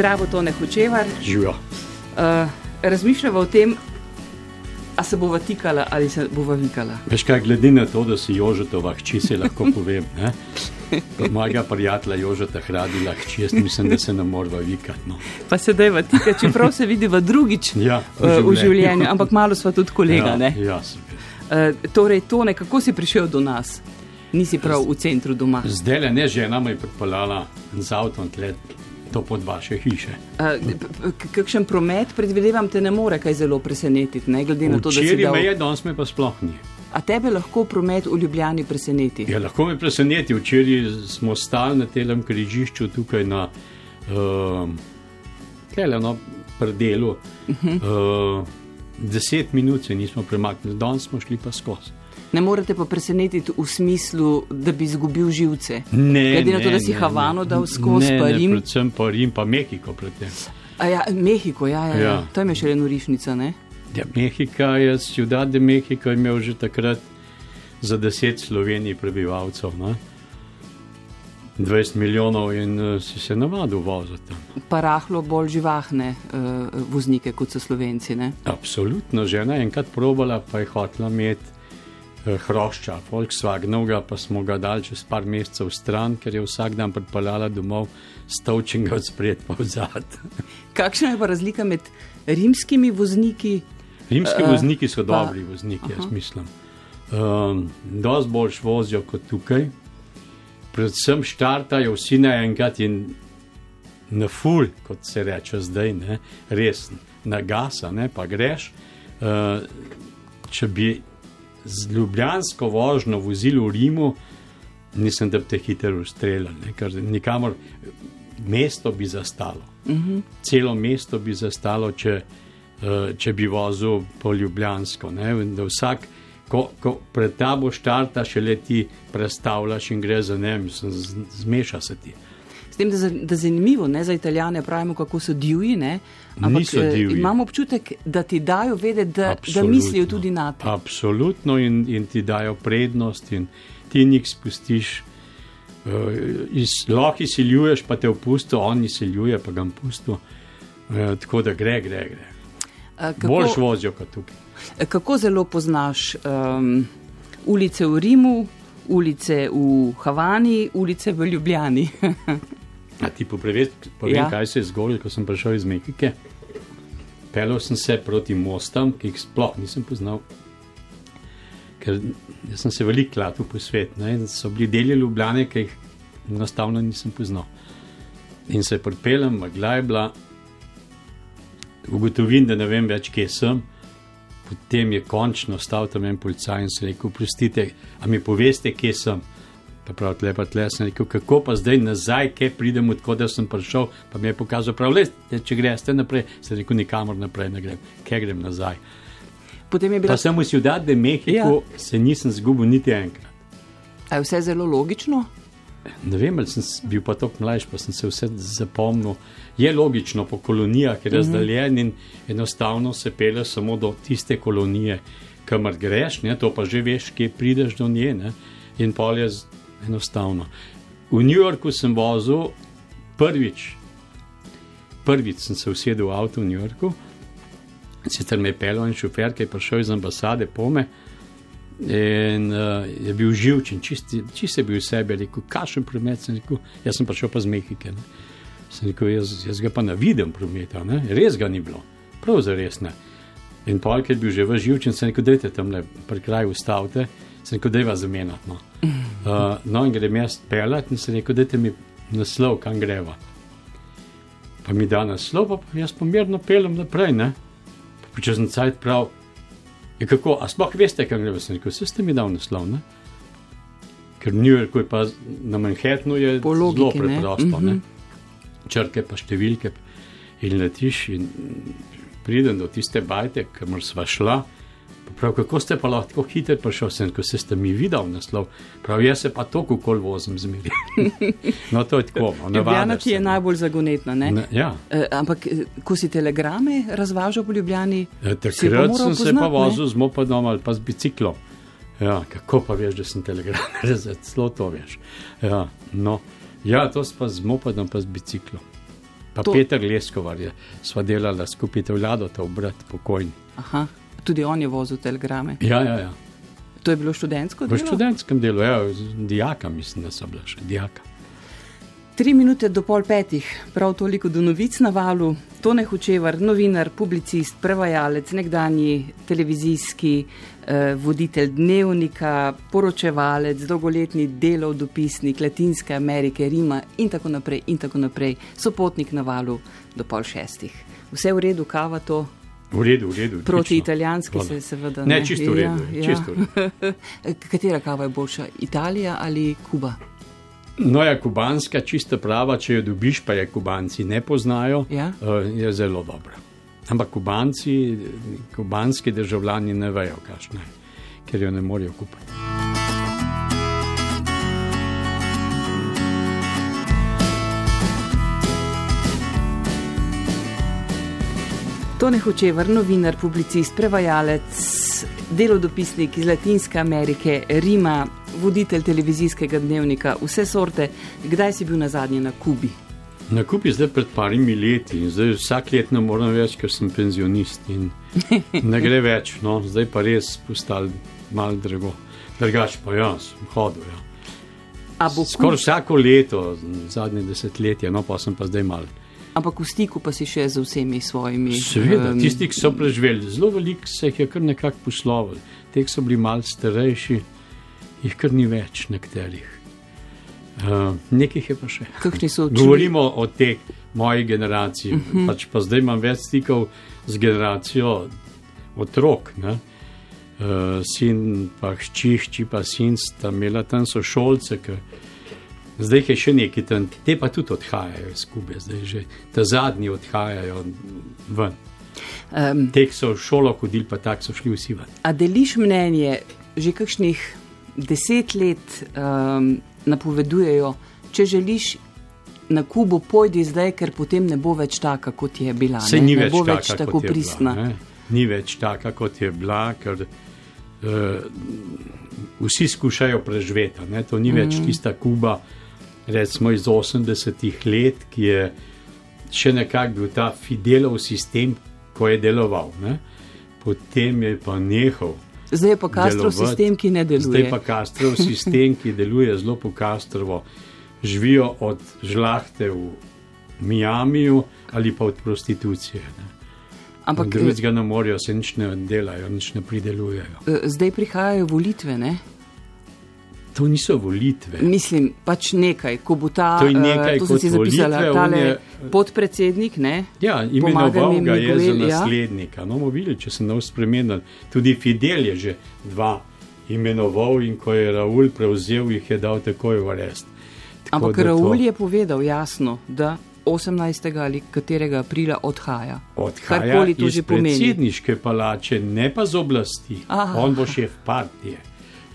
Zdravo, to ne hočevar. Živijo. Uh, razmišljava o tem, a se bova tikala ali se bova vikala. Veš kaj, glede na to, da si Jožetova hči, se lahko povem. Ne? Mojega prijatelja Jožeta hradila hči, jaz mislim, da se ne morava vikati. No. Pa sedaj v tika, čeprav se vidiva drugič Ja, v uh, v življenju. življenju, ampak malo sva tudi kolega. ja, ne? ja. Uh, torej, to ne, kako si prišel do nas? Nisi prav v centru doma. Zdaj le ne žena me je pripeljala z avtom tle, to pod vaše hiše. Kakšen promet, predvidevam, te ne more kaj zelo presenetiti, ne glede na to, da si Včeraj dal. me je, danes me pa sploh ni. A tebe lahko promet v Ljubljani preseneti? Ja, lahko me preseneti. Včeraj smo stali na tem križišču tukaj na uh, no, predelu. Uh. -huh. uh, deset minut se nismo premaknili, danes smo šli pa skozi. Ne morete pa presenetiti v smislu, da bi izgubil živce. Ne, Glede na to, ne, da si ne, Havano ne. dal skozi, ne, pa ne, Rim. Predvsem pa Rim, pa Mehiko predtem. A ja, Mehiko, ja, ja, ja. Ja. to je še ena norišnica, ne? Ja, Mehika je, Ciudad de Mexico je imel že takrat za 10 Slovenij prebivalcev. Ne? 20 milijonov in uh, si se navadil voziti. Pa rahlo bolj živahne uh, voznike kot so Slovenci, ne? Absolutno, žena je enkrat probala, pa je hotela imeti hrošča, Volkswagenovega, pa smo ga dali čez par mesecev stran, ker je vsak dan pripeljala domov stavčenega od spred pa vzad. Kakšna je pa razlika med rimskimi vozniki? Rimski Eh, vozniki so pa- dobri vozniki, jaz mislim. Um, Dosti boljš vozijo kot tukaj. Predvsem štartajo vsi naenkrat in na ful, kot se reče zdaj, ne, res na gasa, ne, pa greš. Uh, če bi z ljubljansko vožnjo vozili v Rimu, nisem da bi te hitro ustreljali, ker nikamor mesto bi zastalo. Uh -huh. Celo mesto bi zastalo, če, uh, če bi vozil po ljubljansko. Ne, da vsak, ko, ko pred tabo štarta, še leti predstavljaš in gre za ne, mislim, zmeša se ti. S tem, da, za- da zanimivo, ne za italijane pravimo, kako so divji, ne? ampak eh, divji. imam občutek, da ti dajo vedeti, da, da Absolutno. mislijo tudi na te. Absolutno in, in ti dajo prednost, in ti njih spustiš. Uh, iz, lahko izsiljuješ, pa te opustijo, on izsiljuje, pa ga pustijo. Uh, tako da gre, gre, gre. Eh, Boljš Kako, vozijo kot tukaj. kako zelo poznaš um, ulice v Rimu, ulice v Havani, ulice v Ljubljani? A ti povem Ja. kaj se je zgodilo, ko sem prišel iz Mehike. Pelil sem se proti mostom, ki jih sploh nisem poznal. Ker sem se veliko klatil po svetu, ne, so bili deli Ljubljane, ki jih enostavno nisem poznal. In se pripeljem, megla je bila, ugotovim, da ne vem več, kje sem. Potem je končno stal tam en policaj in se rekel: Prostite, a mi poveste, kje sem. Pa prav lepa tle sem rekel, kako pa zdaj nazaj, kje pridem, odkud sem prišel. Pa mi je pokazal, prav le, če greste naprej, sem rekel, nikamor naprej ne grem, kje grem nazaj. Potem je bila Pa sem v Ciudad de Mexico, ja. se nisem zgubil niti enkrat. A je vse zelo logično. Ne vem, ali sem bil pa tako mlajši, pa sem se vse zapomnil. Je logično po kolonijah, je razdaljen in enostavno se pele samo do tiste kolonije, kamor greš, ne, to pa že veš, kje prideš do nje. Ne, in pol je enostavno. V New Yorku sem vozil prvič, prvič sem se usedel v avto v New Yorku, sicer me je pelil en šofer, ki je prišel iz ambasade pome. In uh, je bil živčen, čist, je bil v sebi, je rekel, kašen promet. Sem rekel, jaz sem prišel pa z Mehike. Ne. Sem rekel, jaz, jaz ga pa ne vidim prometa, ne. res ga ni bilo, prav za res ne. In pol, ker je bil že v živčen, sem rekel, dajte tam le pri kraju ustavite, sem rekel, dajva zamenjati. No. Uh, no in grem jaz pelat in sem rekel, dajte mi naslov, kam greva. Pa mi da naslov, pa jaz pa mirno pelem naprej, ne. Pa en cajt prav. Je kako, a sploh veste, kam gre, sem rekel, vse ste mi dal naslov, ne? Ker v New Yorku je pa na Manhattnu je Po zelo logiki, ne. preprosto, ne? Mhm. Črke pa številke in letiš in pridem do tiste bajte, kamor sva šla. Prav, kako ste pa lahko tako hitro prišel sem, ko ste mi videl naslov. Prav, jaz se pa toliko kol vozim zmeri. no, to je tako. no, Ljubljana ti je se, no. najbolj zagonetna. Ne? Ne, ja. Eh, ampak, eh, ko si telegrame razvažal po Ljubljani, Ja, pa Takrat sem se poznati, pa ne? vozil z mopedom ali pa z biciklom. Ja, kako pa veš, da sem telegram zelo to veš. Ja, no. ja, to s pa z mopedom, pa z biciklom. Pa To-. Peter Leskovar je sva delala skupaj, te vlado, ta obrat pokojni. Aha, tudi on je vozil telegrame. Ja, ja, ja. To je bilo študentsko V delo? študentskem delu, ja, z- dijaka mislim, da so bila še dijaka. Tri minute do pol petih, prav toliko do novic na valu. Tone Hočevar, novinar, publicist, prevajalec, nekdanji televizijski eh, voditelj dnevnika, poročevalec, dolgoletni delov dopisnik Latinske Amerike, Rima in tako naprej, in tako naprej, sopotnik na valu do pol šestih. Vse v redu, kava to, V redu, v redu. proti odlično. italijanski Hvala. se seveda Ne, čisto v redu, Ja, čisto v ja. Katera kava je boljša, Italija ali Kuba? No, ja, kubanska, čista prava, če jo dobiš, pa je kubanci ne poznajo, Ja. eh, je zelo dobra. Ampak kubanci, kubanski državljani ne vejo, kakšna je, ker jo ne morejo kupiti. Tone Hočevar, novinar, publicist, prevajalec, delodopisnik iz Latinske Amerike, Rima, voditelj televizijskega dnevnika, vse sorte. Kdaj si bil na zadnje na Kubi? Na kupi zdaj pred parimi leti in zdaj vsak let ne morem več, ker sem penzionist in ne gre več, no, zdaj pa res postal mal drago. Drugač pa ja, sem hodil. Ja. Skoraj vsako leto, zadnje desetletje, no pa sem pa zdaj mal. Ampak v stiku pa si še z vsemi svojimi. Seveda, em, tisti, ki so preživeli, zelo veliko se jih je kar nekako poslovil. Te, ki so bili mal starejši, jih kar ni več nekaterih. Uh, nekih je pa še. Govorimo o tej moji generaciji, uh -huh. pač pa zdaj imam več stikov z generacijo otrok. Ne? Uh, sin, pa hči, hči, pa sin sta imela tam so šolce, ki zdaj je še neki tam, te pa tudi odhajajo iz Kube, zdaj že ta zadnji odhajajo ven. Um, Te, ki so v šolo hodili, pa tako so šli vsi ven. a deliš mnenje, že kakšnih deset let um, napovedujejo, če želiš. Na Kubo pojdi zdaj, ker potem ne bo več taka, kot je bila. Ne, ni ne več taka, več tako pristna. Bila, ne. ni več taka, kot je bila, ker uh, vsi skušajo preživeti. To ni mm. več tista Kuba, recimo iz 80-ih let, ki je še nekako bil ta Fidelov sistem, ko je deloval. Ne. Potem je pa nehal. Zdaj je pa Castro delovati. sistem, ki ne deluje. Zdaj pa Castrov sistem, ki deluje zelo po Castrovo. Živijo od žlahte v Miamiju ali pa od prostitucije. Ne. Ampak Drugega ne morejo, se nič ne delajo, nič ne pridelujejo. eh, zdaj prihajajo volitve, ne? To niso volitve. Mislim, pač nekaj, ko bo ta, To eh, nekaj to sem si zapisala, volitve, tale je- podpredsednik, ne? Ja, imenoval ga je za Miguel, ja. naslednika. No, bomo videli, če se ne bo spremenil. Tudi Fidel je že dva imenoval in ko je Raul prevzel, jih je dal takoj v arest. Tako Ampak to- Raul je povedal jasno, da 18. ali katerega aprila odhaja. Odhaja Karkoli to iz že pomeni. predsedniške palače, ne pa z oblasti. Aha. On bo šef partije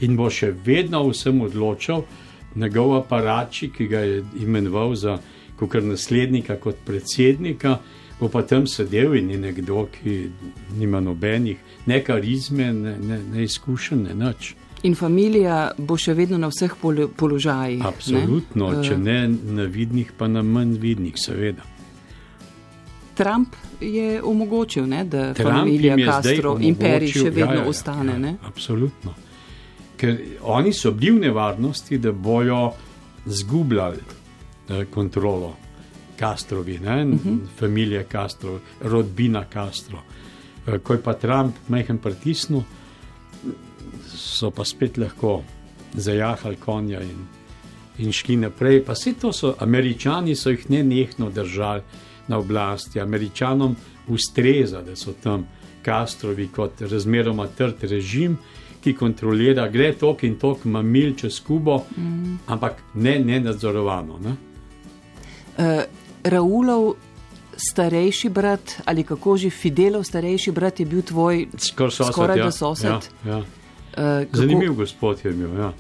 in bo še vedno vsem odločal, njegov aparači, ki ga je imenoval za kot naslednika, kot predsednika, bo pa tam sedel in je nekdo, ki nima nobenih, ne karizme, ne, ne, ne izkušenj, ne nič. In familija bo še vedno na vseh pol položajih. Absolutno, ne? če Eh, ne na vidnih, pa na manj vidnih, seveda. Trump je omogočil, ne, da Trump familija je Castro, imperij še omogočil- vedno ja, ja, ja, ostane. ja, ne? Absolutno. Ker oni so bili v nevarnosti, da bojo zgubljali eh, kontrolo Castrovi, uh Mhm. -huh. familije Castro, rodbina Castro. Eh, ko je pa Trump majhen pritisnil, so pa spet lahko zajahali konja in, in šli naprej. Pa vse to so, američani so jih ne nehno držali na oblasti. Američanom ustreza, da so tam Castrovi kot razmeroma trd režim, ki kontrolira, gre tok in tok mamil čez Kubo, mm. ampak ne, ne nadzorovano. Ne? Uh, Raulov starejši brat ali kako že Fidelov starejši brat je bil tvoj Skor sosed, skoraj ja, sosed. Ja, ja. Uh, kako- Zanimiv gospod je bil. Ja.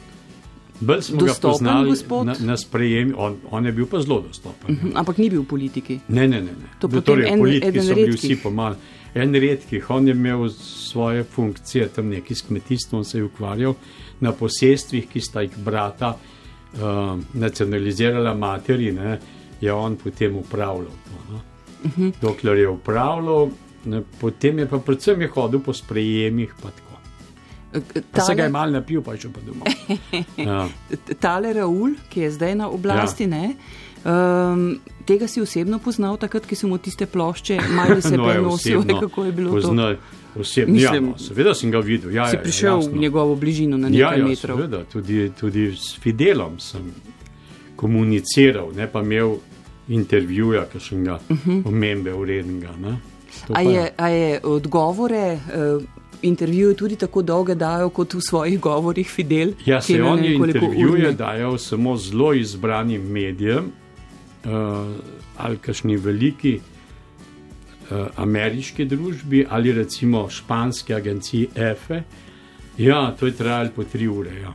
Bolj smo ga Dostopen poznali gospod? na, na sprejem, on, on je bil pa zelo dostopen. ja. Mhm, Ampak ni bil v politiki. Ne, ne, ne. ne. To potem torej, en- politiki so bili vsi pomali. En redkih, on je imel svoje funkcije, tam neki s kmetijstvom se je ukvarjal na posestvih, ki sta jih brata uh, nacionalizirala materi, ne, je on potem upravljal to. No? Uh -huh. Dokler je upravljal, ne, potem je pa predvsem je hodil po sprejemih. Tale... Se ga je mal napil, pa je šel pa domov. Ja. Tale Raul, ki je zdaj na oblasti, ja. ne. Um, tega si osebno poznal, takrat, ko si mu tiste plošče malo se no, prenosil, kako je bilo poznal, to? Osebno, ja, Mislim, ja, no, seveda sem ga videl. Ja, si prišel jasno. v njegovo bližino na nekaj ja, ja, metrov. Seveda, tudi, tudi s Fidelom sem komuniciral, ne pa imel intervjuja, ki sem ga uh -huh. omembe urednega. A je, a je odgovore, uh, intervjuje tudi tako dolge dajo, kot v svojih govorih Fidel? Ja, se on je intervjuje dajal samo zelo izbranim medijem ali kakšni veliki uh, ameriški družbi ali recimo španski agenciji EFE. Ja, to je trajalo po tri ure. Ja.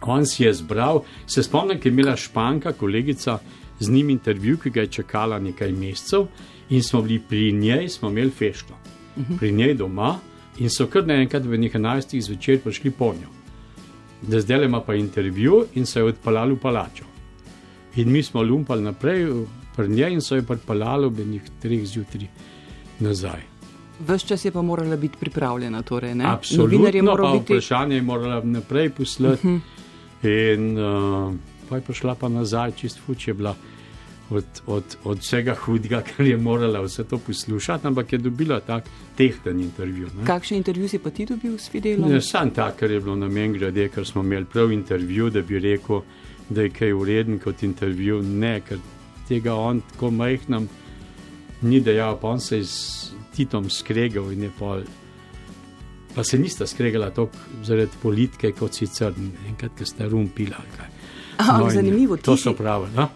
On si je zbral, se spomnim, da je imela španka, kolegica, z njim intervju, ki ga je čakala nekaj mesecev, in smo bili pri njej, smo imeli fešto, uh -huh. pri njej doma, in so kar naenkrat v nekaj enajstih zvečer prišli po njo. Da zdaj ima pa intervju in se je odpeljal v palačo. In mi smo lumpali naprej, pri njej in so jo odpeljali ob enih treh zjutraj nazaj. Ves čas je pa morala biti pripravljena. Torej, Absolutno, je pa biti... vprašanje je morala naprej poslati. Uh -huh. In uh, pa je prišla pa nazaj, čist fuč je bila od, od, od vsega hudega, ker je morala vse to poslušati, ampak je dobila tak tehten intervju. Ne? Kakšen intervju si pa ti dobil s Fidelom? Ne, sam tak, ker je bilo na meni grede, ker smo imeli prav intervju, da bi rekel, da je kaj ureden kot intervju. Ne, ker tega on tako majhnem ni dejal, pa on se je s Titom skregal in je pol. Pa se nista skregala tako zaradi politike, kot sicer enkrat, ker ste rumpili. No, zanimivo. To so pravi. No?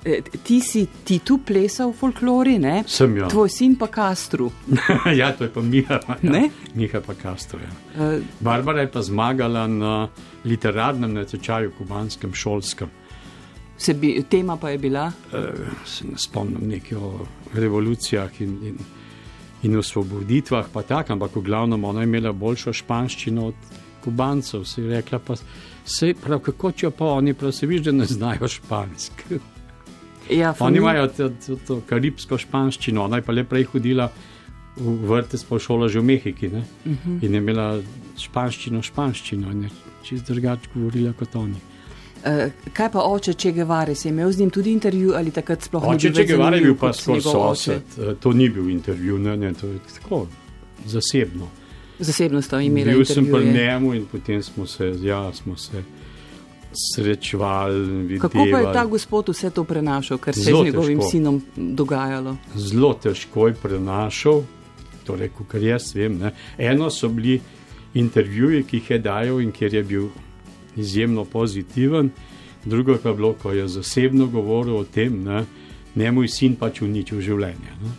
Ti si ti tu plesal v folklori, ne? Sem jo. Tvoj sin pa Kastru. ja, to je pa Miha. Ja. Miha pa Kastru. Ja. Uh, Barbara je pa zmagala na literarnem natečaju, kubanskem, šolskem. Bi, tema pa je bila? Uh, se ne spomnim nekaj o revolucijah in, in, in osvoboditvah, pa tako, ampak v glavnem ona je imela boljšo španščino od kubancev. Si rekla pa. Se prav, kako če pa oni, prav se viš, da ne znajo špansko. Ja, oni imajo to, to, to karibsko španščino, ona je pa le prej hodila v vrtec po šolo že v Mehiki uh mhm. -huh. in je imela španščino, španščino in je čist drugače govorila kot oni. Uh, kaj pa oče Če Gevare, si imel z njim tudi intervju ali takrat sploh oče Če Gevare je bil pa svoj sosed, uh, to ni bil intervju, ne, ne, to je tako zasebno zasebno sta imeli. Bil sem pri njemu in potem smo se, ja, smo se srečevali. Kako pa je ta gospod vse to prenašal, kar se je z njegovim težko. sinom dogajalo? Zelo težko je prenašal, torej, kar jaz vem. Ne. Eno so bili intervjuji, ki jih je dajal in kjer je bil izjemno pozitiven, drugo pa je bilo, ko je zasebno govoril o tem, da ne moj sin pač uničil življenje. Ne.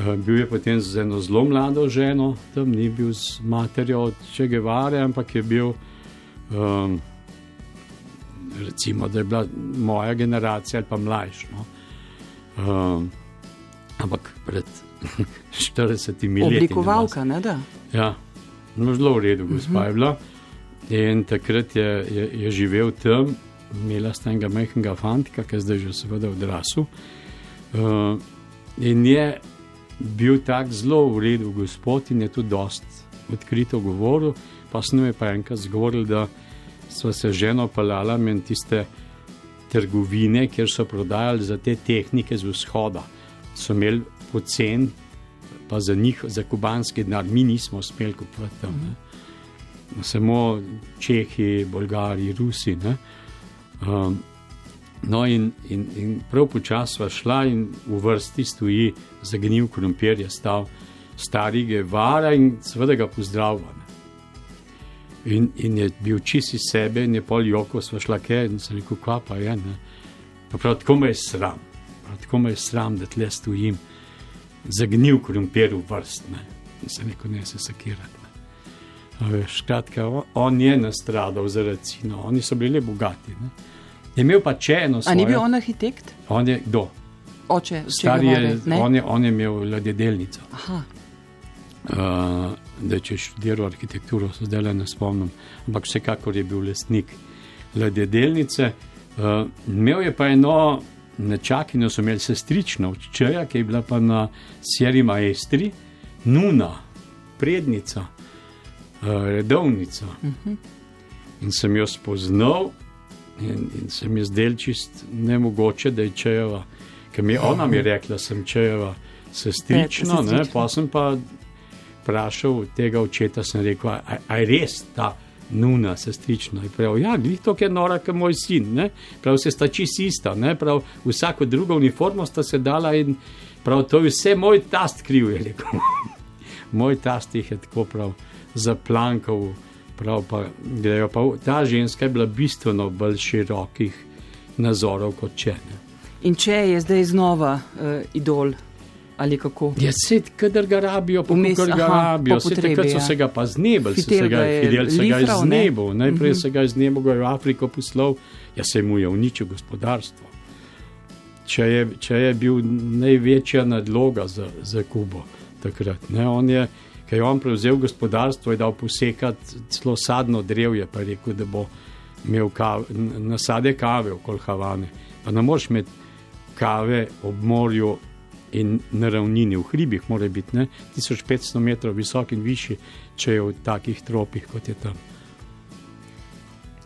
Eh, bil je potem z eno zelo mlado ženo, tam ni bil z materjo od Čegevare, ampak je bil, um, recimo, da je bila moja generacija ali pa mlajša. No? Um, ampak pred 40 leti. Oblikovalka, ne da? Ja, no, zelo v redu, gospa uh -huh. je bila. In takrat je, je, je živel tam, imela sta enega majhnega fanta, ki je zdaj že seveda odrasel. Uh, in je bil tak zelo v redu gospod in je tudi dost odkrito govoril. Pa sem jim pa enkrat zgovoril, da so se ženo palala in tiste trgovine, kjer so prodajali za te tehnike z vzhoda. So imeli pocen, pa za njih, za kubanski denar, mi nismo smeli kupovati tam. Ne. Samo Čehi, Bolgari, Rusi. Um, No, in, in, in prav počasi smo šla, in v vrsti stoji zagnil krompir, je stal stari Gevara in seveda ga pozdravljam. In, in je bil čisi sebe, in je pol joko, smo šla kaj in se rekel, kva pa je. Ne? Pa prav tako me je sram, prav tako me je sram, da tle stojim, zagnil krompir v vrst, ne? in se neko ne se sakirati. Skratka, on, on je nastradal zaradi sina, oni so bili bogati. Ne? Je imel pa če eno stvar. Ali ni bil on arhitekt? On je kdo? Oče, Stari je, on je, on je imel ladjedelnico. Uh, da če študiral arhitekturo, se zdaj le ne spomnim, ampak vsekakor je bil lastnik ladjedelnice. Uh, imel je pa eno nečakinjo so imeli sestrično, včeraj, ki je bila pa na Sierra Maestri, nuna, prednica, uh, redovnica. Uh -huh. In sem jo spoznal, in, in se mi je zdel čist nemogoče, da je čejeva, ker mi je ona mi rekla, da sem čejeva sestrično, ne, pa sem pa vprašal tega očeta, sem rekel, a je res ta nuna, sestrična. Prav, ja, glih to, je nora, kot moj sin, ne? prav se sta čist ista, ne? prav vsako drugo uniformo sta se dala in prav to je vse moj tast kriv, je rekel. moj tast jih je tako prav zaplankal, prav pa grejo pa. Ta ženska je bila bistveno bolj širokih nazorov kot če. Ne? In če je zdaj znova uh, idol ali kako. Ja, sed, kadar ga rabijo, pa Vmes, ga aha, rabijo. Sed, takrat so ja. se ga pa znebili, se, se ga je Fidel se ga je znebil. Ne? Najprej uh -huh. se ga je znebil, ga je v Afriko poslal, ja se mu je uničil gospodarstvo. Če je, če je bil največja nadloga za, za Kubo takrat. Ne? On je, ker je on prevzel gospodarstvo, je dal posekati celo sadno drevje, pa je rekel, da bo imel kave, nasade kave okoli Havane. Pa ne moreš imeti kave ob morju in na ravnini, v hribih, mora biti ne, 1500 metrov visok in višji, če je v takih tropih kot je tam.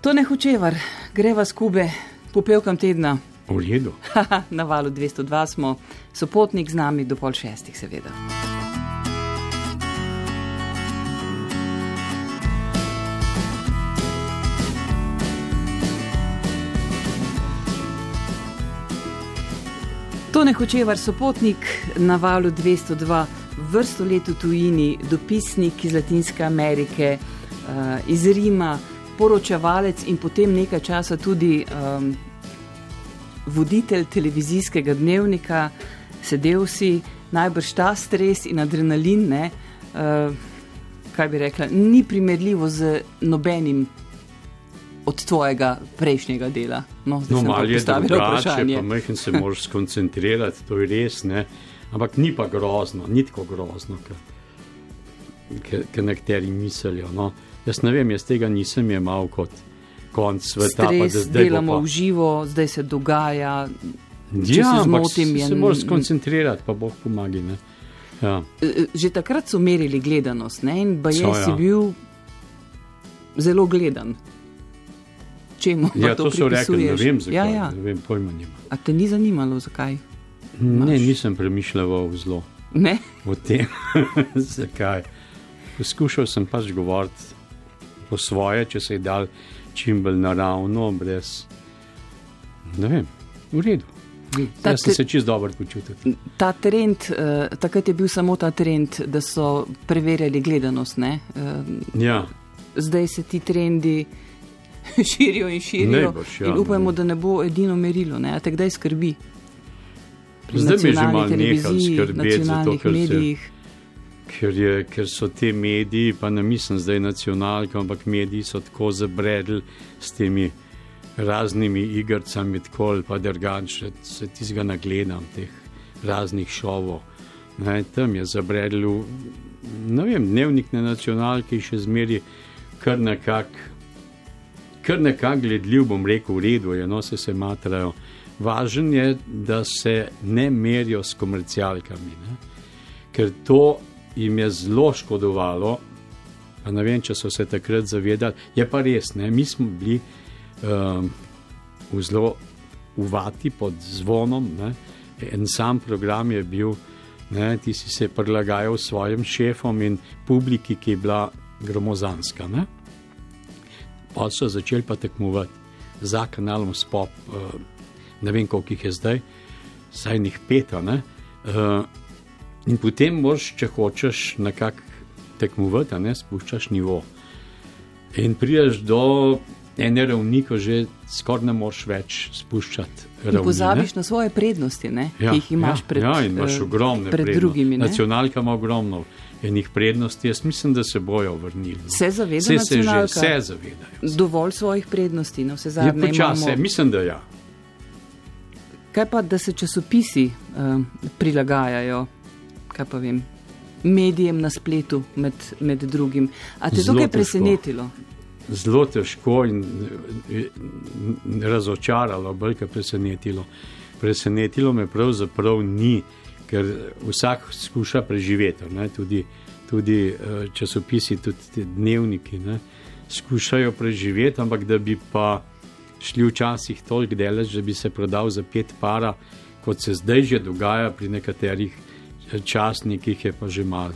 To ne hočevar, greva skube, popevkam tedna. V redu. na valu 202 smo, sopotnik z nami do pol šestih, seveda. Tone Hočevar, sopotnik na valu 202, vrsto let v tujini, dopisnik iz Latinske Amerike, uh, iz Rima, poročevalec in potem nekaj časa tudi um, voditelj televizijskega dnevnika, sedel si, najbrž ta stres in adrenalin, ne, uh, kaj bi rekla, ni primerljivo z nobenim od tvojega prejšnjega dela? No, no malo je drugače, pa mehen se moraš skoncentrirati, to je res, ne? ampak ni pa grozno, ni tako grozno, kot nekateri mislijo. No? Jaz ne vem, jaz tega nisem imel kot konc sveta. Stres, pa, zdaj delamo v živo, zdaj se dogaja. Ja, zmotim, se, se moraš skoncentrirati, pa boh pomagi. Ja. E, e, že takrat so merili gledanost ne? in baj ja. si bil zelo gledan čemu ja, to, to so rekli, ne vem, zakaj. Ja, ja. Ne vem, pojma nima. A te ni zanimalo, zakaj? Ne, Maš? nisem premišljal o zlo. Ne? O tem, zakaj. Poskušal sem pač govoriti po svoje, če se je dal čim bolj naravno, brez. Ne vem, v redu. Ta Jaz sem se čist dobro počutil. Ta trend, uh, takrat je bil samo ta trend, da so preverjali gledanost. Uh, ja. Zdaj se ti trendi. širijo in širijo. Boš, ja, in upajmo, da ne bo edino merilo. Ne? Te kdaj skrbi? Zdaj mi že malo skrbeti za to, ker, se, ker, je, ker so te mediji, pa ne mislim zdaj nacionalke, ampak mediji so tako zabredli s temi raznimi igrcami, tako ali pa drugače, se ti zga nagledam teh raznih šovov. Ne, tam je zabredil, ne vem, dnevnik na nacionalki še zmeri kar nekako kar nekako gledljiv, bom rekel, v redu, je, no se se matrajo. Važen je, da se ne merijo s komercialkami, ne? ker to jim je zelo škodovalo. Pa ne vem, če so se takrat zavedali. Je pa res, ne? mi smo bili um, v zelo uvati pod zvonom. Ne? En sam program je bil, ne? ti si se prilagajal svojim šefom in publiki, ki je bila gromozanska. Ne? Pa so začeli pa tekmovati za kanalom Spop, uh, ne vem koliko jih je zdaj, saj njih pet. Uh, in potem moš, če hočeš nekako tekmovati, ne spuščaš nivo. In priješ do ene ravni, ko že skoraj ne moš več spuščati. Ravni, pozabiš ne? na svoje prednosti, ja, ki jih imaš ja, pred, ja, imaš ogromne pred drugimi. Nacionalka ima ogromno enih prednosti, jaz mislim, da se bojo vrnili. Se zavedajo, se, se, že, se zavedajo. Dovolj svojih prednosti, no vse zadnje. Je počasi, imamo... mislim, da ja. Kaj pa, da se časopisi uh, prilagajajo, kaj pa vem, medijem na spletu med, med drugim. A te to kaj presenetilo? Zelo težko in, in razočaralo, bolj kaj presenetilo. presenetilo me pravzaprav ni, ker vsak skuša preživeti. Ne? Tudi, tudi uh, časopisi, tudi dnevniki ne? skušajo preživeti, ampak da bi pa šli včasih toliko delež, da bi se prodal za pet para, kot se zdaj že dogaja pri nekaterih eh, časnikih, je pa že mal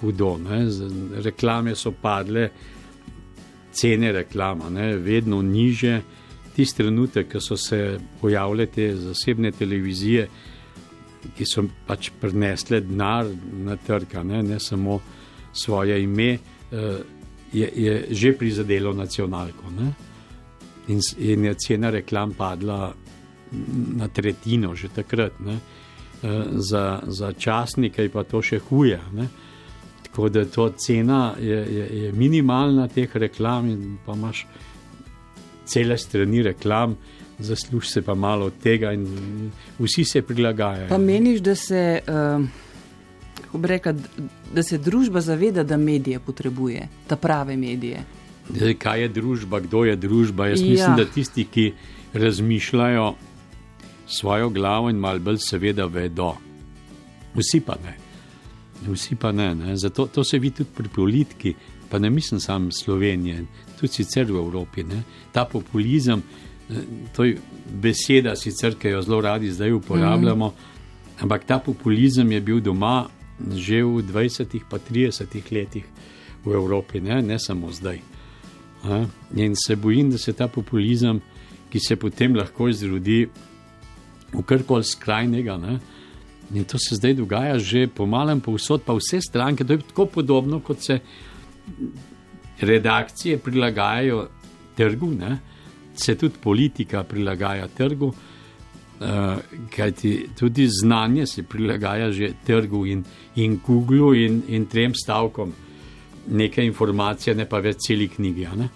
hudo. Ne? Reklame so padle, cene reklama, ne? vedno niže. Tisti trenutek, ko so se pojavile te zasebne televizije, ki so pač prenesle denar na trg, ne? ne samo svoje ime, eh, je, je že prizadelo nacionalko. Ne? in, in je cena reklam padla na tretjino, že takrat. Ne. Eh, za, za časnike je pa to še huje. Ne. Tako da to cena je, je, je minimalna teh reklam, in pa imaš cele strani reklam, zasluž se pa malo od tega, in vsi se prilagajajo. Pa meniš, da se, uh, reka, da se družba zaveda, da medije potrebuje, ta prave medije. Zdaj, kaj je družba, kdo je družba? Jaz ja. mislim, da tisti, ki razmišljajo svojo glavo in malo bolj, seveda, vedo. Vsi pa ne. Vsi pa ne. ne. Zato to se vidi tudi pri politiki, pa ne mislim samo Slovenije, tudi sicer v Evropi. Ne. Ta populizem, eh, to je beseda, sicer, ki jo zelo radi zdaj uporabljamo, mm. ampak ta populizem je bil doma že v 20, pa 30 letih v Evropi, ne, ne samo zdaj. A? In se bojim, da se ta populizem, ki se potem lahko izrodi v karkoli skrajnega, ne? in to se zdaj dogaja že po malem, povsod, pa vse stranke, to je tako podobno, kot se redakcije prilagajajo trgu, ne? Se tudi politika prilagaja trgu. Uh, kajti tudi znanje se prilagaja že trgu in, in Google in, in trem stavkom neke informacije, ne pa več celi knjigi. Ne?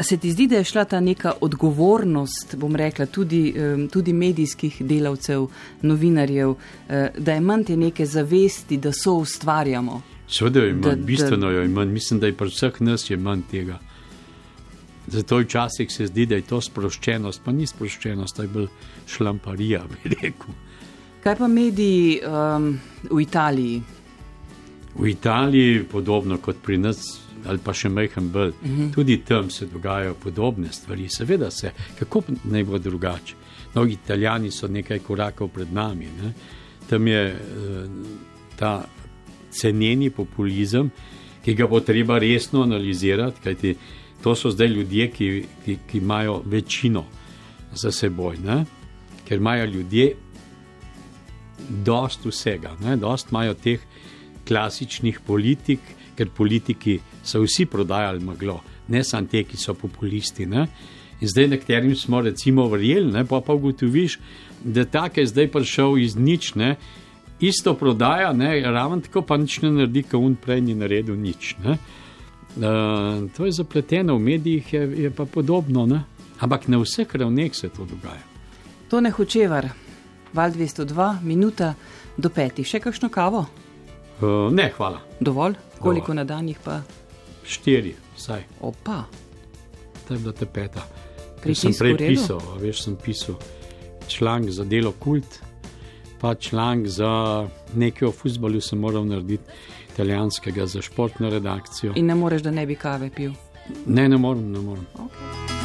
Se ti zdi, da je šla ta neka odgovornost, bom rekla, tudi, tudi medijskih delavcev, novinarjev, eh, da je manj te neke zavesti, da so ustvarjamo? Seveda je manj, bistveno je manj, mislim, da je pri vseh nas je manj tega. Zato včasih se zdi, da je to sproščenost, pa ni sproščenost, to je bolj šlamparija, bi rekel. Kaj pa mediji um, v Italiji? V Italiji, podobno kot pri nas, ali pa še majhen bolj, uh mhm. -huh. tudi tam se dogajajo podobne stvari, seveda se, kako naj bo drugače. No, Italijani so nekaj korakov pred nami. Ne? Tam je uh, ta cenjeni populizem, ki ga bo treba resno analizirati, kajti to so zdaj ljudje, ki, ki, ki imajo večino za seboj, ne? ker imajo ljudje dost vsega, ne? dost imajo teh klasičnih politik, ker politiki so vsi prodajali meglo, ne samo te, ki so populisti. Ne? In zdaj nekaterim smo recimo verjeli, ne? pa pa ugotoviš, da tak je zdaj prišel iz nič, ne? isto prodaja, ravno tako pa nič ne naredi, kot on prej ni naredil nič. Uh, to je zapleteno, v medijih je, je pa podobno, ne? ampak na vseh ravneh se to dogaja. To ne hočevar, val 202, minuta do petih, še kakšno kavo? Uh, ne, hvala. Dovolj? Koliko dovolj. na danjih pa? štiri, vsaj. Opa. To je bila ta peta. Ker sem prej pisal, veš, sem pisal članek za delo kult, pa članek za nekaj o futbalu, sem moral narediti italijanskega za športno redakcijo. In ne moreš, da ne bi kave pil? Ne, ne morem, ne morem. Okay.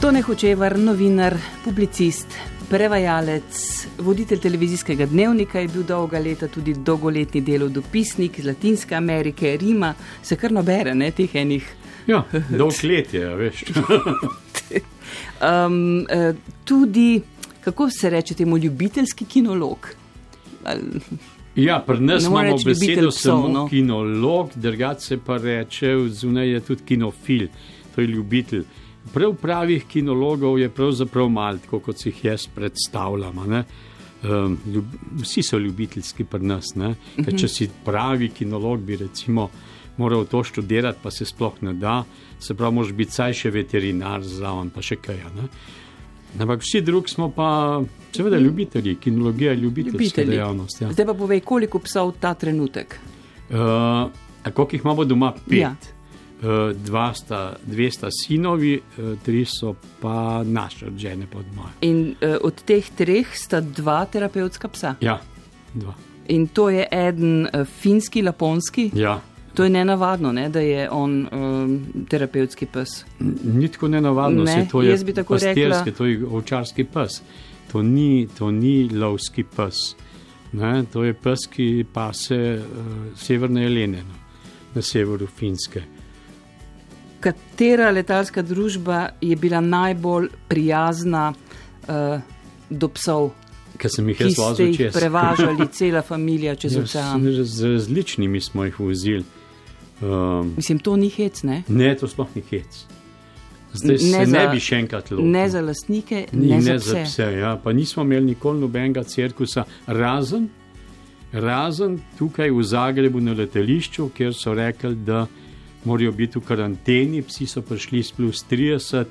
Tone Hočevar, novinar, publicist, prevajalec, voditelj televizijskega dnevnika, je bil dolga leta tudi dolgoletni delov dopisnik iz Latinske Amerike, Rima, se kar nobere, ne teh enih. Ja, dolg let je, veš. um, tudi, kako se reče temu, ljubiteljski kinolog. Ja, pri nas imamo besedo samo no. kinolog, drugače pa reče, zunaj je tudi kinofil, to je ljubitelj. Prav pravih kinologov je pravzaprav malo, kot si jih jaz predstavljam. Um, ljub, vsi so ljubiteljski pri nas. Uh -huh. Če si pravi kinolog, bi recimo moral to študirati, pa se sploh ne da, se pravi, moraš biti saj še veterinar zraven, pa še kaj. Ne? Ampak vsi drugi smo pa, seveda, ljubitelji, kinologija je ljubiteljska dejavnost. Ja. Zdaj pa povej, koliko psov ta trenutek? Uh, koliko jih imamo doma? Pet. Ja. Uh, dva sta, dve sta sinovi, uh, tri so pa naše, od žene pod moje. In uh, od teh treh sta dva terapevtska psa. Ja, dva. In to je eden uh, finski, laponski. Ja. To je nenavadno, ne, da je on um, terapevtski pes. Ni tako nenavadno, Ne, se to je pastirski, rekla. to je ovčarski pes. To ni, to ni lovski pes. Ne, to je pes, ki pase uh, severne jelene no, na severu Finske. Katera letalska družba je bila najbolj prijazna uh, do psov, Ker sem jih jaz vozil čez. prevažali, cela družina čez Ja, ocean? z, z različnimi smo jih vozili. Um, Mislim, to ni hec, ne? ne, to sploh ni hec. Zdaj Ne se za- ne bi še enkrat lotil. Ne za lastnike, Ni ne, ne za za pse. pse. Ja. Pa nismo imeli nikoli nobenega cirkusa, razen, razen tukaj v Zagrebu na letališču, kjer so rekli, da morajo biti v karanteni. Psi so prišli s plus 30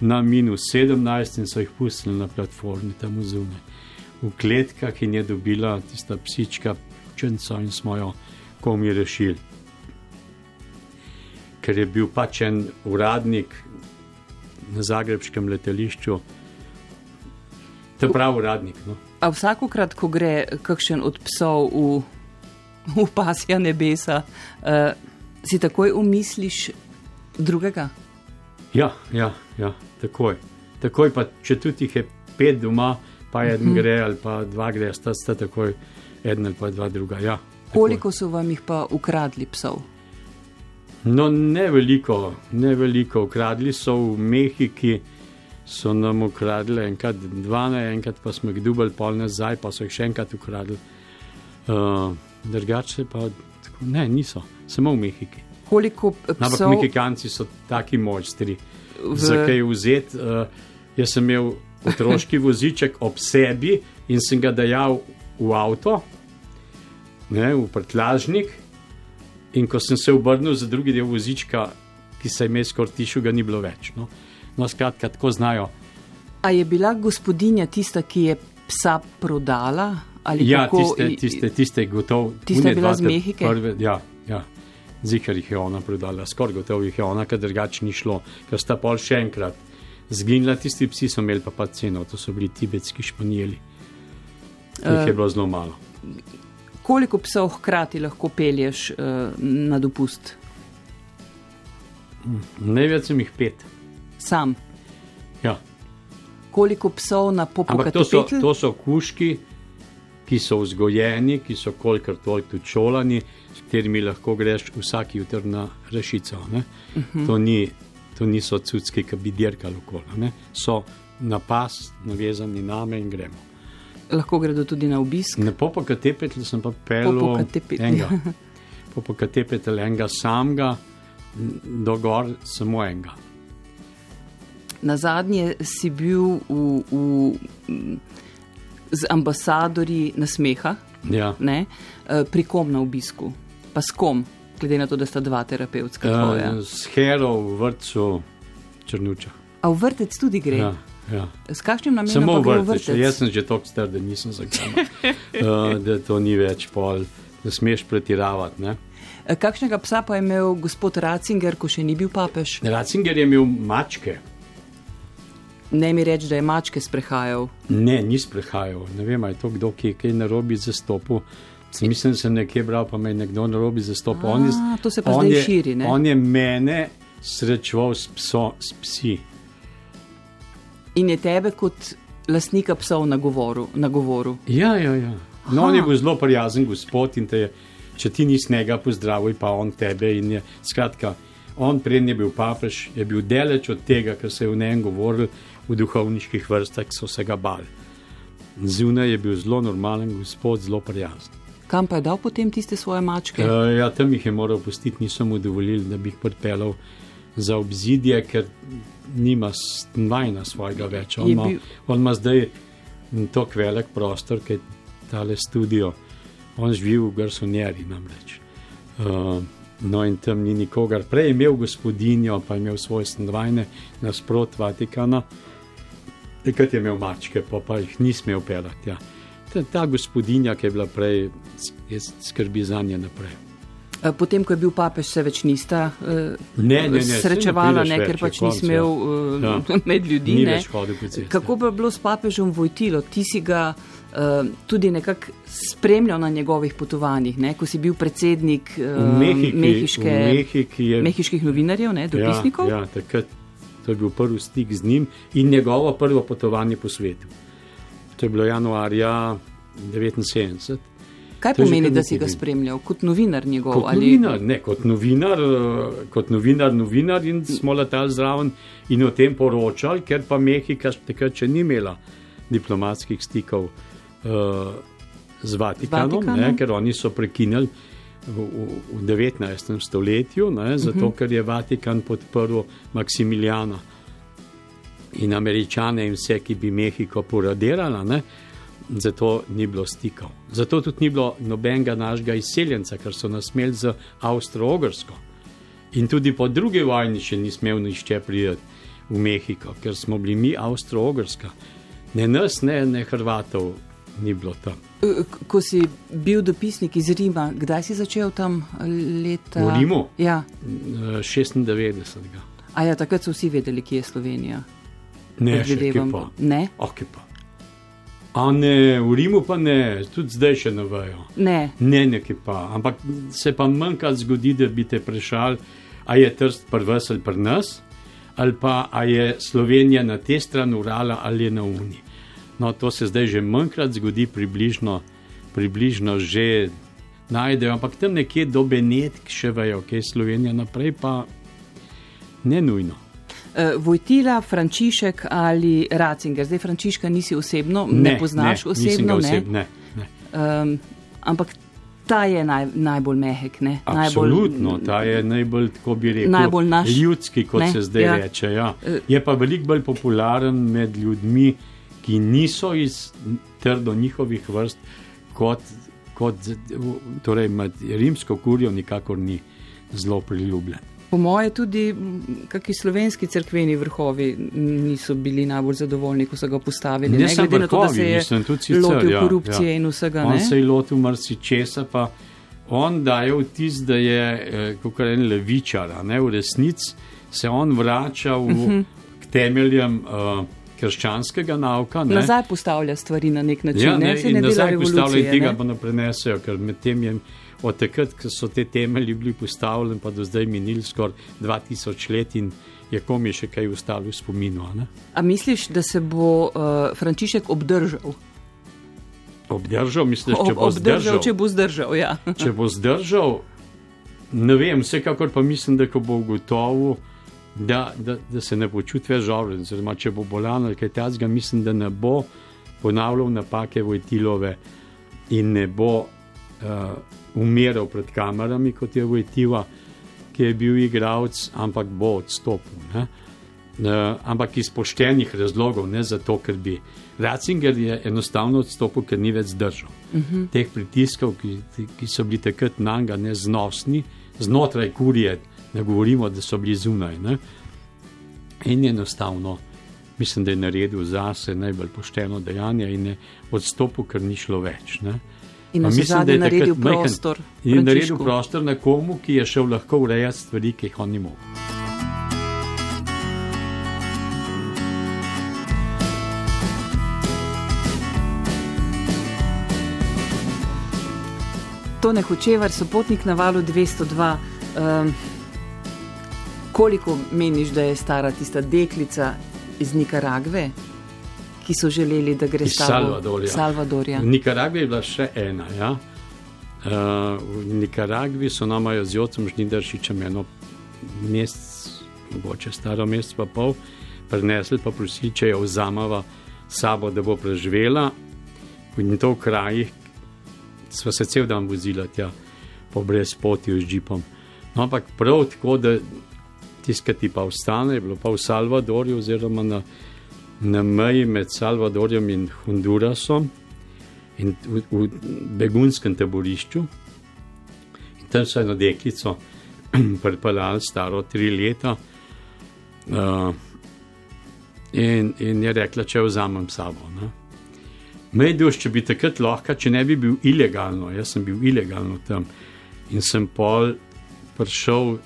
na minus 17 in so jih pustili na platformi tam zunaj. V kletkah in je dobila tista psička črnco in smo jo komi rešili. Ker je bil pač en uradnik na zagrebskem letališču, to je pravi uradnik. No. A vsakokrat, ko gre kakšen od psov v, v pasja nebesa, uh, si takoj umisliš drugega? Ja, ja, ja, takoj. Takoj pa, če tudi jih je pet doma, pa en Mhm. gre ali pa dva gre, sta, sta takoj eden ali pa dva druga. Ja, takoj. Koliko so vam jih pa ukradli psov? No, ne veliko, ne veliko. Ukradli so v Mehiki, so nam ukradli enkrat, dva na enkrat, pa smo jih dubali pol nazaj, pa so jih še enkrat ukradli. Uh, Drugače pa tako, ne, niso, samo v Mehiki. Koliko Ampak psov Mehikanci so taki mojstri. v, Zakaj vzeti? Uh, jaz sem imel otroški voziček ob sebi in sem ga dajal v avto, ne, v prtlažnik. In ko sem se obrnil za drugi del vozička, ki se je imel skoraj tišel, ga ni bilo več. No, no skratka, tako znajo. A je bila gospodinja tista, ki je psa prodala? Ali Ja, kako, tiste, tiste, tiste gotov. Tista je une bila dva z Mehike? Prve, ja, ja. Zikar jih je ona prodala, skoraj gotovo jih je ona, ker drugače ni šlo, ker sta pol še enkrat. Zginila tisti psi, so imeli pa pa ceno, to so bili tibetski španjeli. Teh Eh. je bilo zelo malo. Koliko psov hkrati lahko pelješ uh, na dopust? Največ sem jih pet. Sam. Ja. Koliko psov na Ampak to so, to so kuški, ki so vzgojeni, ki so kolikor toliko tudi šolani, s katerimi lahko greš vsak jutr na rešico. Uh Mhm. -huh. to, ni, to niso cudski, ki bi dirkali okoli. ne. So na pas, navezani name in gremo. Lahko gredo tudi na obisk. Na popokatepetl sem pa pel Popokatepetl, enega. ja. Popokatepetl enega samega, do gor samo enega. Na zadnje si bil v, v, z ambasadorji na smeha, Ja. ne, eh, pri kom na obisku, pa s kom, glede na to, da sta dva terapevtska. Uh, s Hero v vrtu Črnuča. A v vrtec tudi gre? Ja, ja. S kakšnim namenom Samo pa v gre v vrtu. vrtec? Jaz sem že tako star, da nisem zakaj. uh, da to ni več pol, da smeš pretiravati. Ne? Eh, Kakšnega psa pa je imel gospod Ratzinger, ko še ni bil papež? Ratzinger je imel mačke. Ne mi reči, da je mačke sprehajal. Ne, ni sprehajal. Ne vem, ali je to kdo, ki je kaj narobi zastopil. Sem mislim, da sem nekje bral, pa me je nekdo narobi zastopil. On je- A, to se pa zdaj je- širi, ne? On je mene srečeval s, pso, s psi. In je tebe kot lastnika psov nagovoril. nagovoril. Ja, ja, ja. No, Aha. on je bil zelo prijazen gospod in te je, če ti nisi njega pozdravil, pa on tebe. in Je, skratka, on prednji je bil papež, je bil daleč od tega, kar se je v njem govoril v duhovniških vrstah, so se ga bali. Zunaj je bil zelo normalen gospod, zelo prijazen. Kam pa je dal potem tiste svoje mačke? Uh, ja, tam jih je moral pustiti, niso mu dovolili, da bi jih pripeljal za obzidje, ker nima vajna svojega več. On ima, on ima zdaj tako velik prostor, ki je tale studio. On živi v Garsonjeri namreč. Uh, no in tam ni nikogar. Prej je imel gospodinjo, pa je imel svoje stanovanje nasprot Vatikana. Takrat je imel mačke, pa, pa jih ni smel pelati. Ja. Ta, ta gospodinja, ki je bila prej, skrbi za nje naprej. Eh, potem, ko je bil papež, se več nista uh, ne, ne, ne, srečevala, ne, ker pač ni smel ja. med ljudi. Ni Kako bi bilo s papežem Vojtilo? Ti si ga tudi nekako spremljal na njegovih potovanjih, ne? ko si bil predsednik uh, Mehiki, mehiške, je... mehiških novinarjev, ne, dopisnikov. Ja, ja, takrat, to je bil prvi stik z njim in njegovo prvo potovanje po svetu. To je bilo januarja 1979. Kaj pomeni, da si ga spremljal kot novinar njegov? Kot, ali... novinar, ne, kot, novinar, eh, kot novinar, novinar in smo letali zraven in o tem poročali, ker pa Mehika takrat še ni imela diplomatskih stikov uh, z Vatikanom, Vatikanom? Ne, ker oni so prekinili v, v, v 19. stoletju, ne, zato uh mhm. -huh. ker je Vatikan podprl Maksimiljana in američane in vse, ki bi Mehiko poradirali, zato ni bilo stikov. Zato tudi ni bilo nobenega našega izseljenca, ker so nas imeli z Avstro-Ogrsko. In tudi po drugi vojni še ni smel nišče priti v Mehiko, ker smo bili mi Avstro-Ogrska. Ne nas, ne, ne Hrvatov, ni bilo tam. Ko si bil dopisnik iz Rima, kdaj si začel tam leta? V Rimu? Ja. 96. A ja, takrat so vsi vedeli, kje je Slovenija. Ne, še pa. Ne. Okay, pa. A ne, v Rimu pa ne, tudi zdaj še ne vejo. Ne. Ne, nekaj pa. Ampak se pa manjkrat zgodi, da bi te vprašali, a je trst prvs ali pri nas, ali pa a je Slovenija na te strani urala ali je na Uniji. No, to se zdaj že manjkrat zgodi, približno, približno že najdejo, ampak tam nekje do Benetk še vejo, kaj je Slovenija naprej, pa ne nujno. Uh, Vojtila, Frančišek ali Racinger, zdaj Frančiška nisi osebno, ne, ne poznaš ne, osebno. Oseb, ne, ne. Um, ampak ta je naj, najbolj mehek. Ne? Absolutno, najbolj, ta je najbolj, tako bi rekel, najbolj naš, ljudski, kot ne? se zdaj ja. reče. Ja. Eh. Je pa veliko bolj popularen med ljudmi, ki niso iz trdo njihovih vrst, kot, kot torej med rimsko kurjo, nikakor ni zelo priljubljen. Po moje tudi kakšni slovenski crkveni vrhovi niso bili najbolj zadovoljni, ko so ga postavili. Ne, ne glede vrhovi, na to, da se je sicer, lotil ja, korupcije ja. in vsega. On ne? se je lotil marsičesa, pa on daje vtis, da je eh, kot en levičar, ne v resnici se on vrača v, uh mhm. -huh. k temeljem. Uh, krščanskega nauka. Ne? Nazaj postavlja stvari na nek način. Ja, ne, ne, ne nazaj postavlja in tega pa ne prenesejo, ker med tem je od takrat, ko so te temelji bili postavljeni, pa do zdaj minili skoraj 2000 let in je komi še kaj ustalo v spominu. Ne? A misliš, da se bo uh, Frančišek obdržal? Obdržal, misliš, če bo obdržal, zdržal? Če bo zdržal, ja. če bo zdržal, ne vem, vsekakor pa mislim, da ko bo ugotovil, da, da, da se ne počuti več žalosten. Oziroma, če bo bolan ali kaj takega, mislim, da ne bo ponavljal napake Vojtilove in ne bo uh, umiral pred kamerami, kot je Vojtiva, ki je bil igralec, ampak bo odstopil. Uh, ampak iz poštenih razlogov, ne zato, ker bi. Ratzinger je enostavno odstopil, ker ni več zdržal. Uh mhm. -huh. Teh pritiskov, ki, ki so bili takrat na njega neznosni, znotraj kurije, ne govorimo, da so bili zunaj. Ne? In enostavno, mislim, da je naredil zase najbolj pošteno dejanje in je odstopil, ker ni šlo več. Ne? In mislim, da je naredil prostor. In je naredil prostor nekomu, ki je šel lahko urejati stvari, ki jih on ni mogel. Tone Hočevar, sopotnik na valu 202. Um, koliko meniš, da je stara tista deklica iz Nikaragve, ki so želeli, da gre iz Salvadorja? Salvadorja. V Nikaragvi je bila še ena. Ja? Uh, v Nikaragvi so nama z Jocem Žnidaršičem eno mesec, mogoče staro mesec pa pol, prenesli pa prosili, če jo vzamava sabo, da bo preživela. In to v krajih smo se cel dan vozili tja po brezpotju z džipom. No, ampak prav tako, da tiskati pa ostane, je bilo pa v Salvadorju, oziroma na, na meji med Salvadorjem in Hondurasom, in v, v begunskem taborišču. In tam so eno deklico pripeljali, staro tri leta. Uh, in, in je rekla, če vzamem sabo. Mej duš, če bi takrat lahko, če ne bi bil ilegalno, jaz sem bil ilegalno tam In sem pol prišel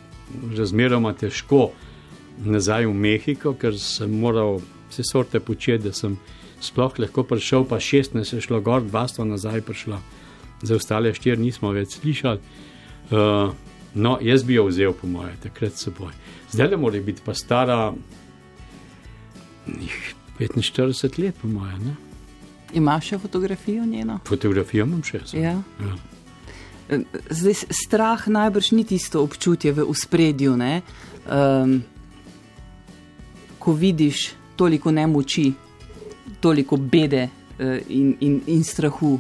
razmeroma težko nazaj v Mehiko, ker sem moral vse sorte početi, da sem sploh lahko prišel, pa 16 je šlo gor, 200 nazaj prišlo, za ostale štiri nismo več slišali. Uh, no, jaz bi jo vzel, po moje, takrat seboj. Zdaj le mora biti pa stara 45 let, po moje. Ne? Imaš še fotografijo njeno? Fotografijo imam še. Ja. Ja. Zdaj, strah najbrž ni tisto občutje v spredju, um, ko vidiš toliko nemoči, toliko bede uh, in, in, in strahu.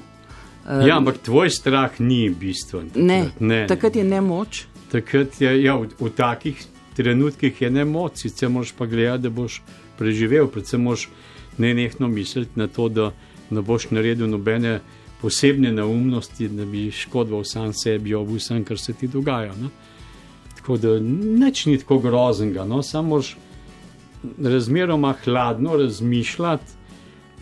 Ja, ampak tvoj strah ni bistven. Ne, ne, takrat je nemoč. Takrat je ja, v, v takih trenutkih je nemoč, sicer moraš pa gledati, da boš preživel, predvsem moraš ne nehno misliti na to, da ne boš naredil nobene posebne neumnosti, da bi škodoval sam sebi ob vsem, kar se ti dogaja. Ne? Tako da nič ni tako groznega, no? samo moraš razmeroma hladno razmišljati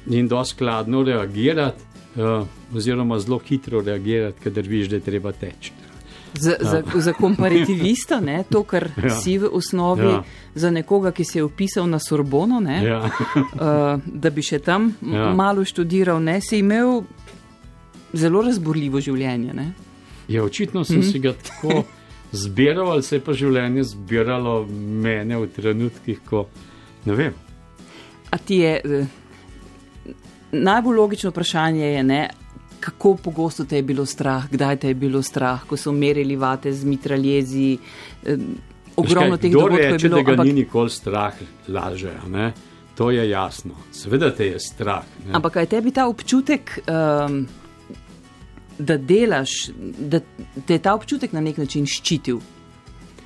in da skladno reagirati, uh, oziroma zelo hitro reagirati, kadar vidiš, da je treba teči. Za, ja. za, za komparativista, ne, to, kar ja. si v osnovi, ja. za nekoga, ki se je upisal na Sorbono, ne, ja. uh, da bi še tam ja. malo študiral, ne, si imel zelo razborljivo življenje. Ne. Ja, očitno sem mm si ga tako zbiral, ali se je pa življenje zbiralo mene v trenutkih, ko ne vem. A ti je. Uh, najbolj logično vprašanje je, ne, kako pogosto te je bilo strah, kdaj te je bilo strah, ko so merili vate z mitraljezi. Eh, ogromno teh dogodkov je bilo. Če tega ampak... ni nikoli strah, laže. Ne? To je jasno. Seveda te je strah. Ne? Ampak kaj tebi ta občutek, um, da delaš, da te je ta občutek na nek način ščitil?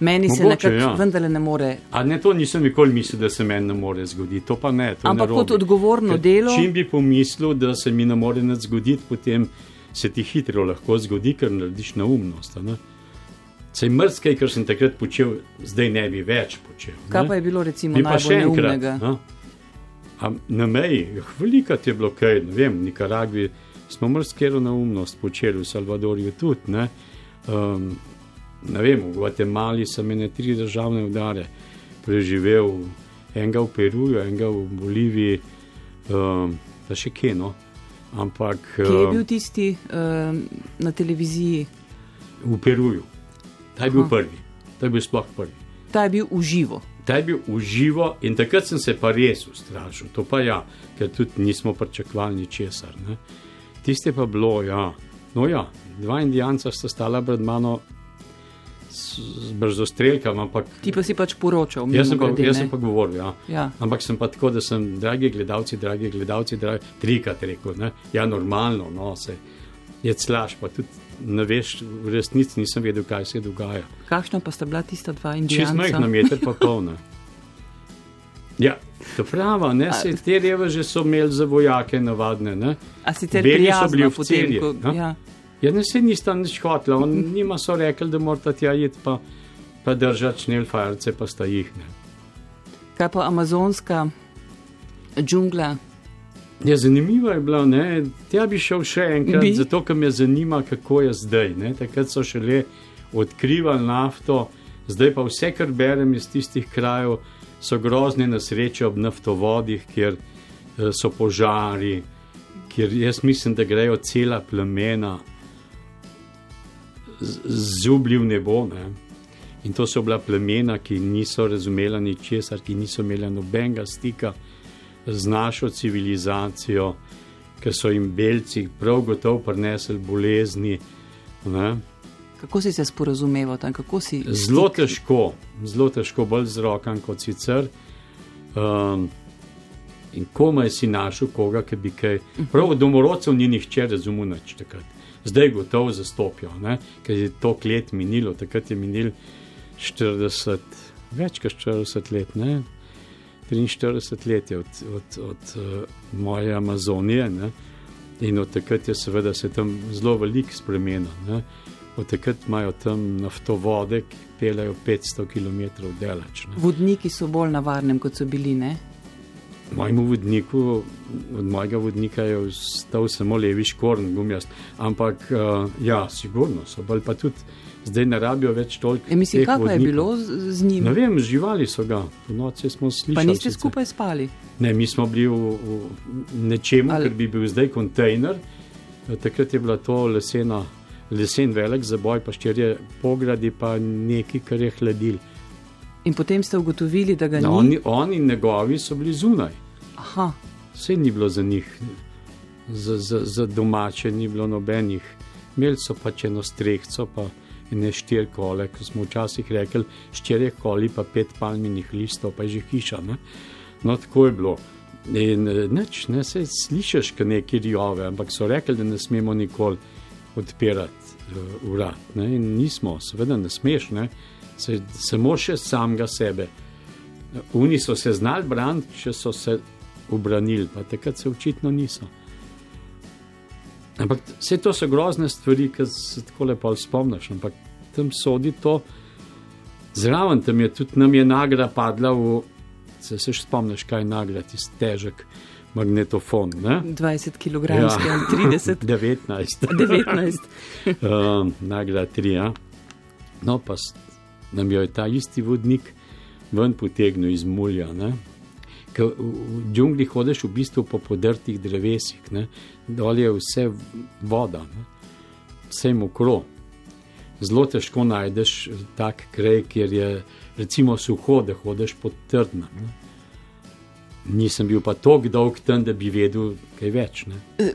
Meni Mogoče, se nekako ja. vendarle ne more. A ne, to nisem nikoli mislil, da se meni ne more zgoditi. To pa ne. To Ampak kot odgovorno Ker, delo. Čim bi pomislil, da se mi ne more nič zgoditi, potem se ti hitro lahko zgodi, ker narediš neumnost. Ne? Sej mrzkej, kar sem takrat počel, zdaj ne bi več počel. Ne? Kaj pa je bilo recimo bi najbolj neumnega? Na meji, velika ti je bilo kaj, ne vem, v Nikaragvi smo mrzkero neumnost počeli, v Salvadorju tudi. Ne? Um, ne vem, v Gvatemali sem imel tri državne udare, preživel enega v Peruju, enega v Boliviji, um, da še keno. Ampak. Kje je bil tisti um, na televiziji? V Peruju. Ta je bil Aha. prvi, ta je bil sploh prvi. Ta je bil uživo. Ta je bil uživo in takrat sem se pa res ustrašil, to pa ja, ker tudi nismo pričakovali ničesar. Tiste pa bilo, ja. No ja, dva indijanca sta stala pred mano z brzostrelkami. Ampak, Ti pa si pač poročal, jaz sem pa, jaz sem pa govoril. Ja. Ja. Ampak sem pa tako, da sem, dragi gledalci, dragi gledalci, dragi, trikrat rekel, ne? ja, normalno, no, se je slaš, pa tudi ne veš, v resnici nisem vedel, kaj se dogaja. Kakšna pa sta bila tista dva indijanca? Čez majhna meter pa polna. Ja, to prava, ne, se te reveže so imeli za vojake navadne, ne. A si te prijazno so bili v celje. Ja. Ja, ne se nista nič hotla, on nima so rekli, da morata tja iti pa, pa držati šnelfajarce, pa sta jih. Ne. Kaj pa amazonska džungla? Ja, zanimivo je bilo, ne, tja bi šel še enkrat, bi? zato ker me zanima, kako je zdaj. Ne. Takrat so šele odkrivali nafto, zdaj pa vse, kar berem iz tistih krajev, so grozne nesreče ob naftovodih, kjer eh, so požari, kjer jaz mislim, da grejo cela plemena zubljiv nebo. Ne? In to so bila plemena, ki niso razumela ničesar, ki niso imela nobenega stika z našo civilizacijo, ker so jim belci prav gotovo prinesli bolezni. Ne? Kako si se sporozumeval tam? Zelo težko, zelo težko, bolj z rokami kot sicer. Um, in komaj si našel koga, ki bi kaj. Prav domorodcev ni nihče razumel nič takrat zdaj gotovo zastopijo, ne? ker je to let minilo, takrat je minil 40, več kot 40 let, ne? 43 let je od, od, od uh, moje Amazonije ne? in od takrat je seveda se tam zelo veliko spremenilo. Od takrat imajo tam naftovode, ki pelejo 500 km delač. Ne? Vodniki so bolj na varnem, kot so bili, ne? Mojemu vodniku, od mojega vodnika je ostal samo levi škorn, gumijast. Ampak, uh, ja, sigurno so, bolj pa tudi zdaj ne rabijo več toliko. E, mislim, kako je bilo z, z njim? Ne vem, živali so ga, v noči smo slišali. Pa niste sicer. skupaj spali? Ne, mi smo bili v, v nečemu, Ali... ker bi bil zdaj kontejner. Takrat je bila to lesena, lesen velik zaboj, pa štirje pogradi, pa nekaj, kar je hladil. In potem ste ugotovili, da ga no, ni. Oni in njegovi so bili zunaj. Aha. Vse ni bilo za njih, za, za, za domače, ni bilo nobenih. Imeli so pač eno strehco, pa ne štiri kole, ko smo včasih rekli, štiri koli, pa pet palminih listov, pa je že hiša. Ne? No, tako je bilo. In eh, neč, ne se slišiš, kaj neki rjove, ampak so rekli, da ne smemo nikoli odpirati uh, urad. Ne? In nismo, seveda ne smeš, ne? Se, samo še samega sebe. Oni so se znali braniti, če so se obranili, pa takrat se očitno niso. Ampak vse to so grozne stvari, ki se tako lepo spomniš, ampak tam sodi to. Zraven tam je tudi nam je nagrada padla, v, se, se še spomniš, kaj je nagrada, tisti težek magnetofon. Ne? 20 kg, ja. 30. 19. 19. um, nagrada 3. Ja. No, pa nam je ta isti vodnik ven potegnil iz mulja. Ne? v, v džungli hodiš v bistvu po podrtih drevesih, ne? dol je vse voda, ne? vse mokro. Zelo težko najdeš tak kraj, kjer je recimo suho, da hodiš po trdna. Ne? Nisem bil pa tako dolg tam, da bi vedel kaj več. Ne? E,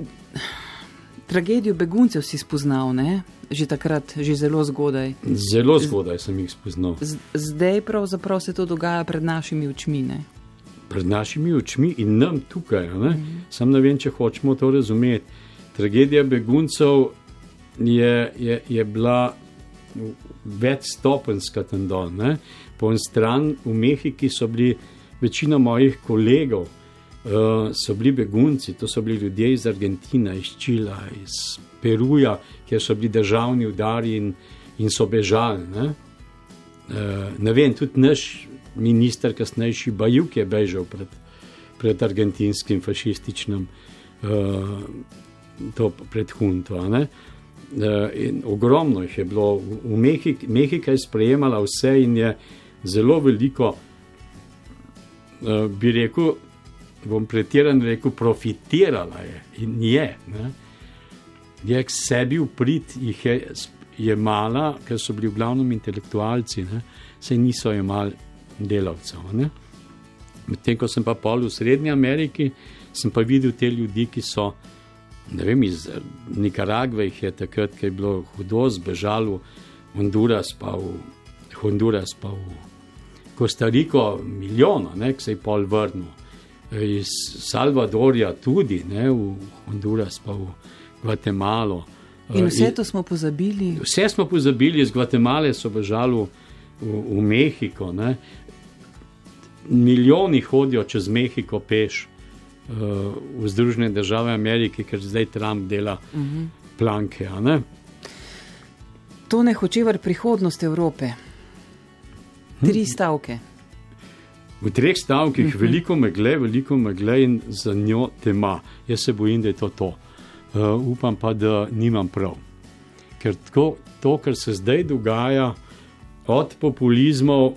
tragedijo beguncev si spoznal, ne? Že takrat, že zelo zgodaj. Zelo zgodaj sem jih spoznal. Zdaj pravzaprav se to dogaja pred našimi očmi. Ne? pred našimi očmi in nam tukaj. Ne? Mm -hmm. Sam ne vem, če hočemo to razumeti. Tragedija beguncev je, je, je bila večstopenska tam dol. Ne? Po en stran v Mehiki so bili večina mojih kolegov, so bili begunci, to so bili ljudje iz Argentine, iz Čila, iz Peruja, kjer so bili državni udari in, in so bežali. Ne? Uh, ne vem, tudi naš minister, kasnejši Bajuk, je bežal pred, pred argentinskim fašističnim, uh, to pred Hunto. Uh, ogromno jih je bilo, v Mehiki, Mehika je sprejemala vse in je zelo veliko, bi rekel, bom pretiran rekel, profitirala je in je. Ne? Je k sebi uprit, jih je, je mala, ker so bili v glavnem intelektualci, ne? se niso imeli delavcev. Medtem ko sem pa pol v Srednji Ameriki, sem pa videl te ljudi, ki so, ne vem, iz Nikaragve, jih je takrat, ki je bilo hudo, zbežalo v Honduras, pa v Honduras, pa v Kostariko, milijono, ki se je pol vrnil. Iz Salvadorja tudi, ne, v Honduras, pa v Gvatemalo. In vse to smo pozabili. Vse smo pozabili, iz Gvatemale so bežali v, v, Mehiko. Ne milijoni hodijo čez Mehiko peš uh, v Združene države Amerike, ker zdaj Trump dela uh mhm. -huh. planke. Ne? To ne hoče ver prihodnost Evrope. Tri hm. stavke. V treh stavkih uh -huh. veliko megle, veliko megle in za njo tema. Jaz se bojim, da je to to. Uh, upam pa, da nimam prav. Ker tako, to, kar se zdaj dogaja, od populizmov,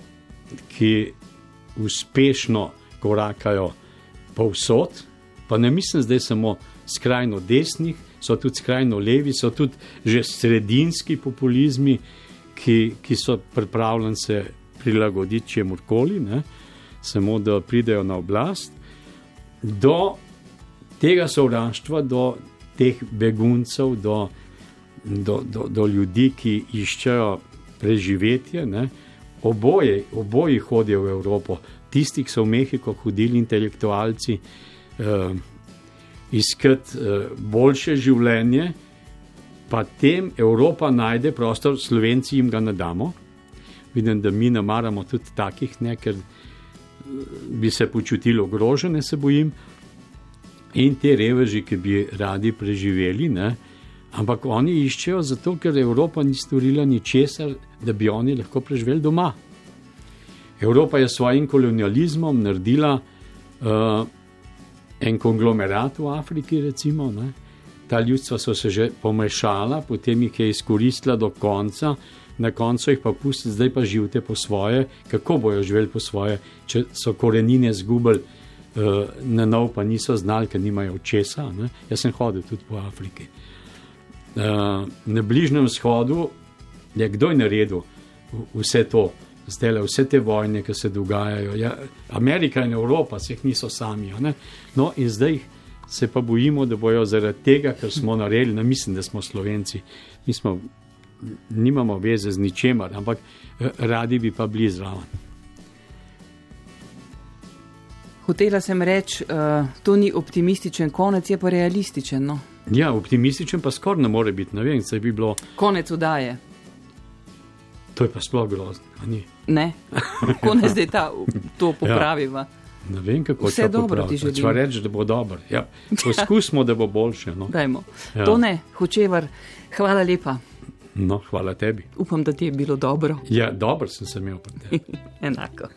ki uspešno korakajo povsod, pa ne mislim zdaj samo skrajno desnih, so tudi skrajno levi, so tudi že sredinski populizmi, ki, ki so pripravljeni se prilagoditi čemu koli, samo da pridejo na oblast. Do tega sovraštva, do teh beguncev, do, do, do, do ljudi, ki iščejo preživetje. Ne? oboje, oboje hodijo v Evropo, tisti, ki so v Mehiko hodili, intelektualci, uh, iskati uh, boljše življenje, pa tem Evropa najde prostor, Slovenci jim ga ne damo. Vidim, da mi ne maramo tudi takih, ne, ker bi se počutili ogrožene, se bojim. In te reveži, ki bi radi preživeli, ne, ampak oni iščejo zato, ker Evropa ni storila ničesar, da bi oni lahko preživeli doma. Evropa je s svojim kolonializmom naredila uh, en konglomerat v Afriki, recimo. Ne? Ta ljudstva so se že pomešala, potem jih je izkoristila do konca, na koncu jih pa pustite, zdaj pa živite po svoje, kako bojo živeli po svoje, če so korenine zgubili, uh, na nov pa niso znali, ker nimajo česa. Ne? Jaz sem hodil tudi po Afriki. Uh, na Bližnjem vzhodu je kdo je naredil vse to, zdaj le vse te vojne, ki se dogajajo. Ja, Amerika in Evropa se jih niso sami. No, in zdaj se pa bojimo, da bojo zaradi tega, ker smo naredili, ne mislim, da smo slovenci, mi smo, nimamo veze z ničemer, ampak eh, radi bi pa bili zraven. Hotela sem reči, uh, to ni optimističen konec, je pa realističen. No? Ja, optimističen pa skoraj ne more biti. Ne vem, če bi bilo. Konec udaje. To je pa sploh grozno. Ne, konec zdaj ta, to popraviva. Ja. Ne vem, kako se to popravi. Če reči, da bo dobro. Ja, poskusimo, da bo boljše. No. Ja. To ne, hočevar, hvala lepa. No, hvala tebi. Upam, da ti je bilo dobro. Ja, dobro sem se imel. Enako.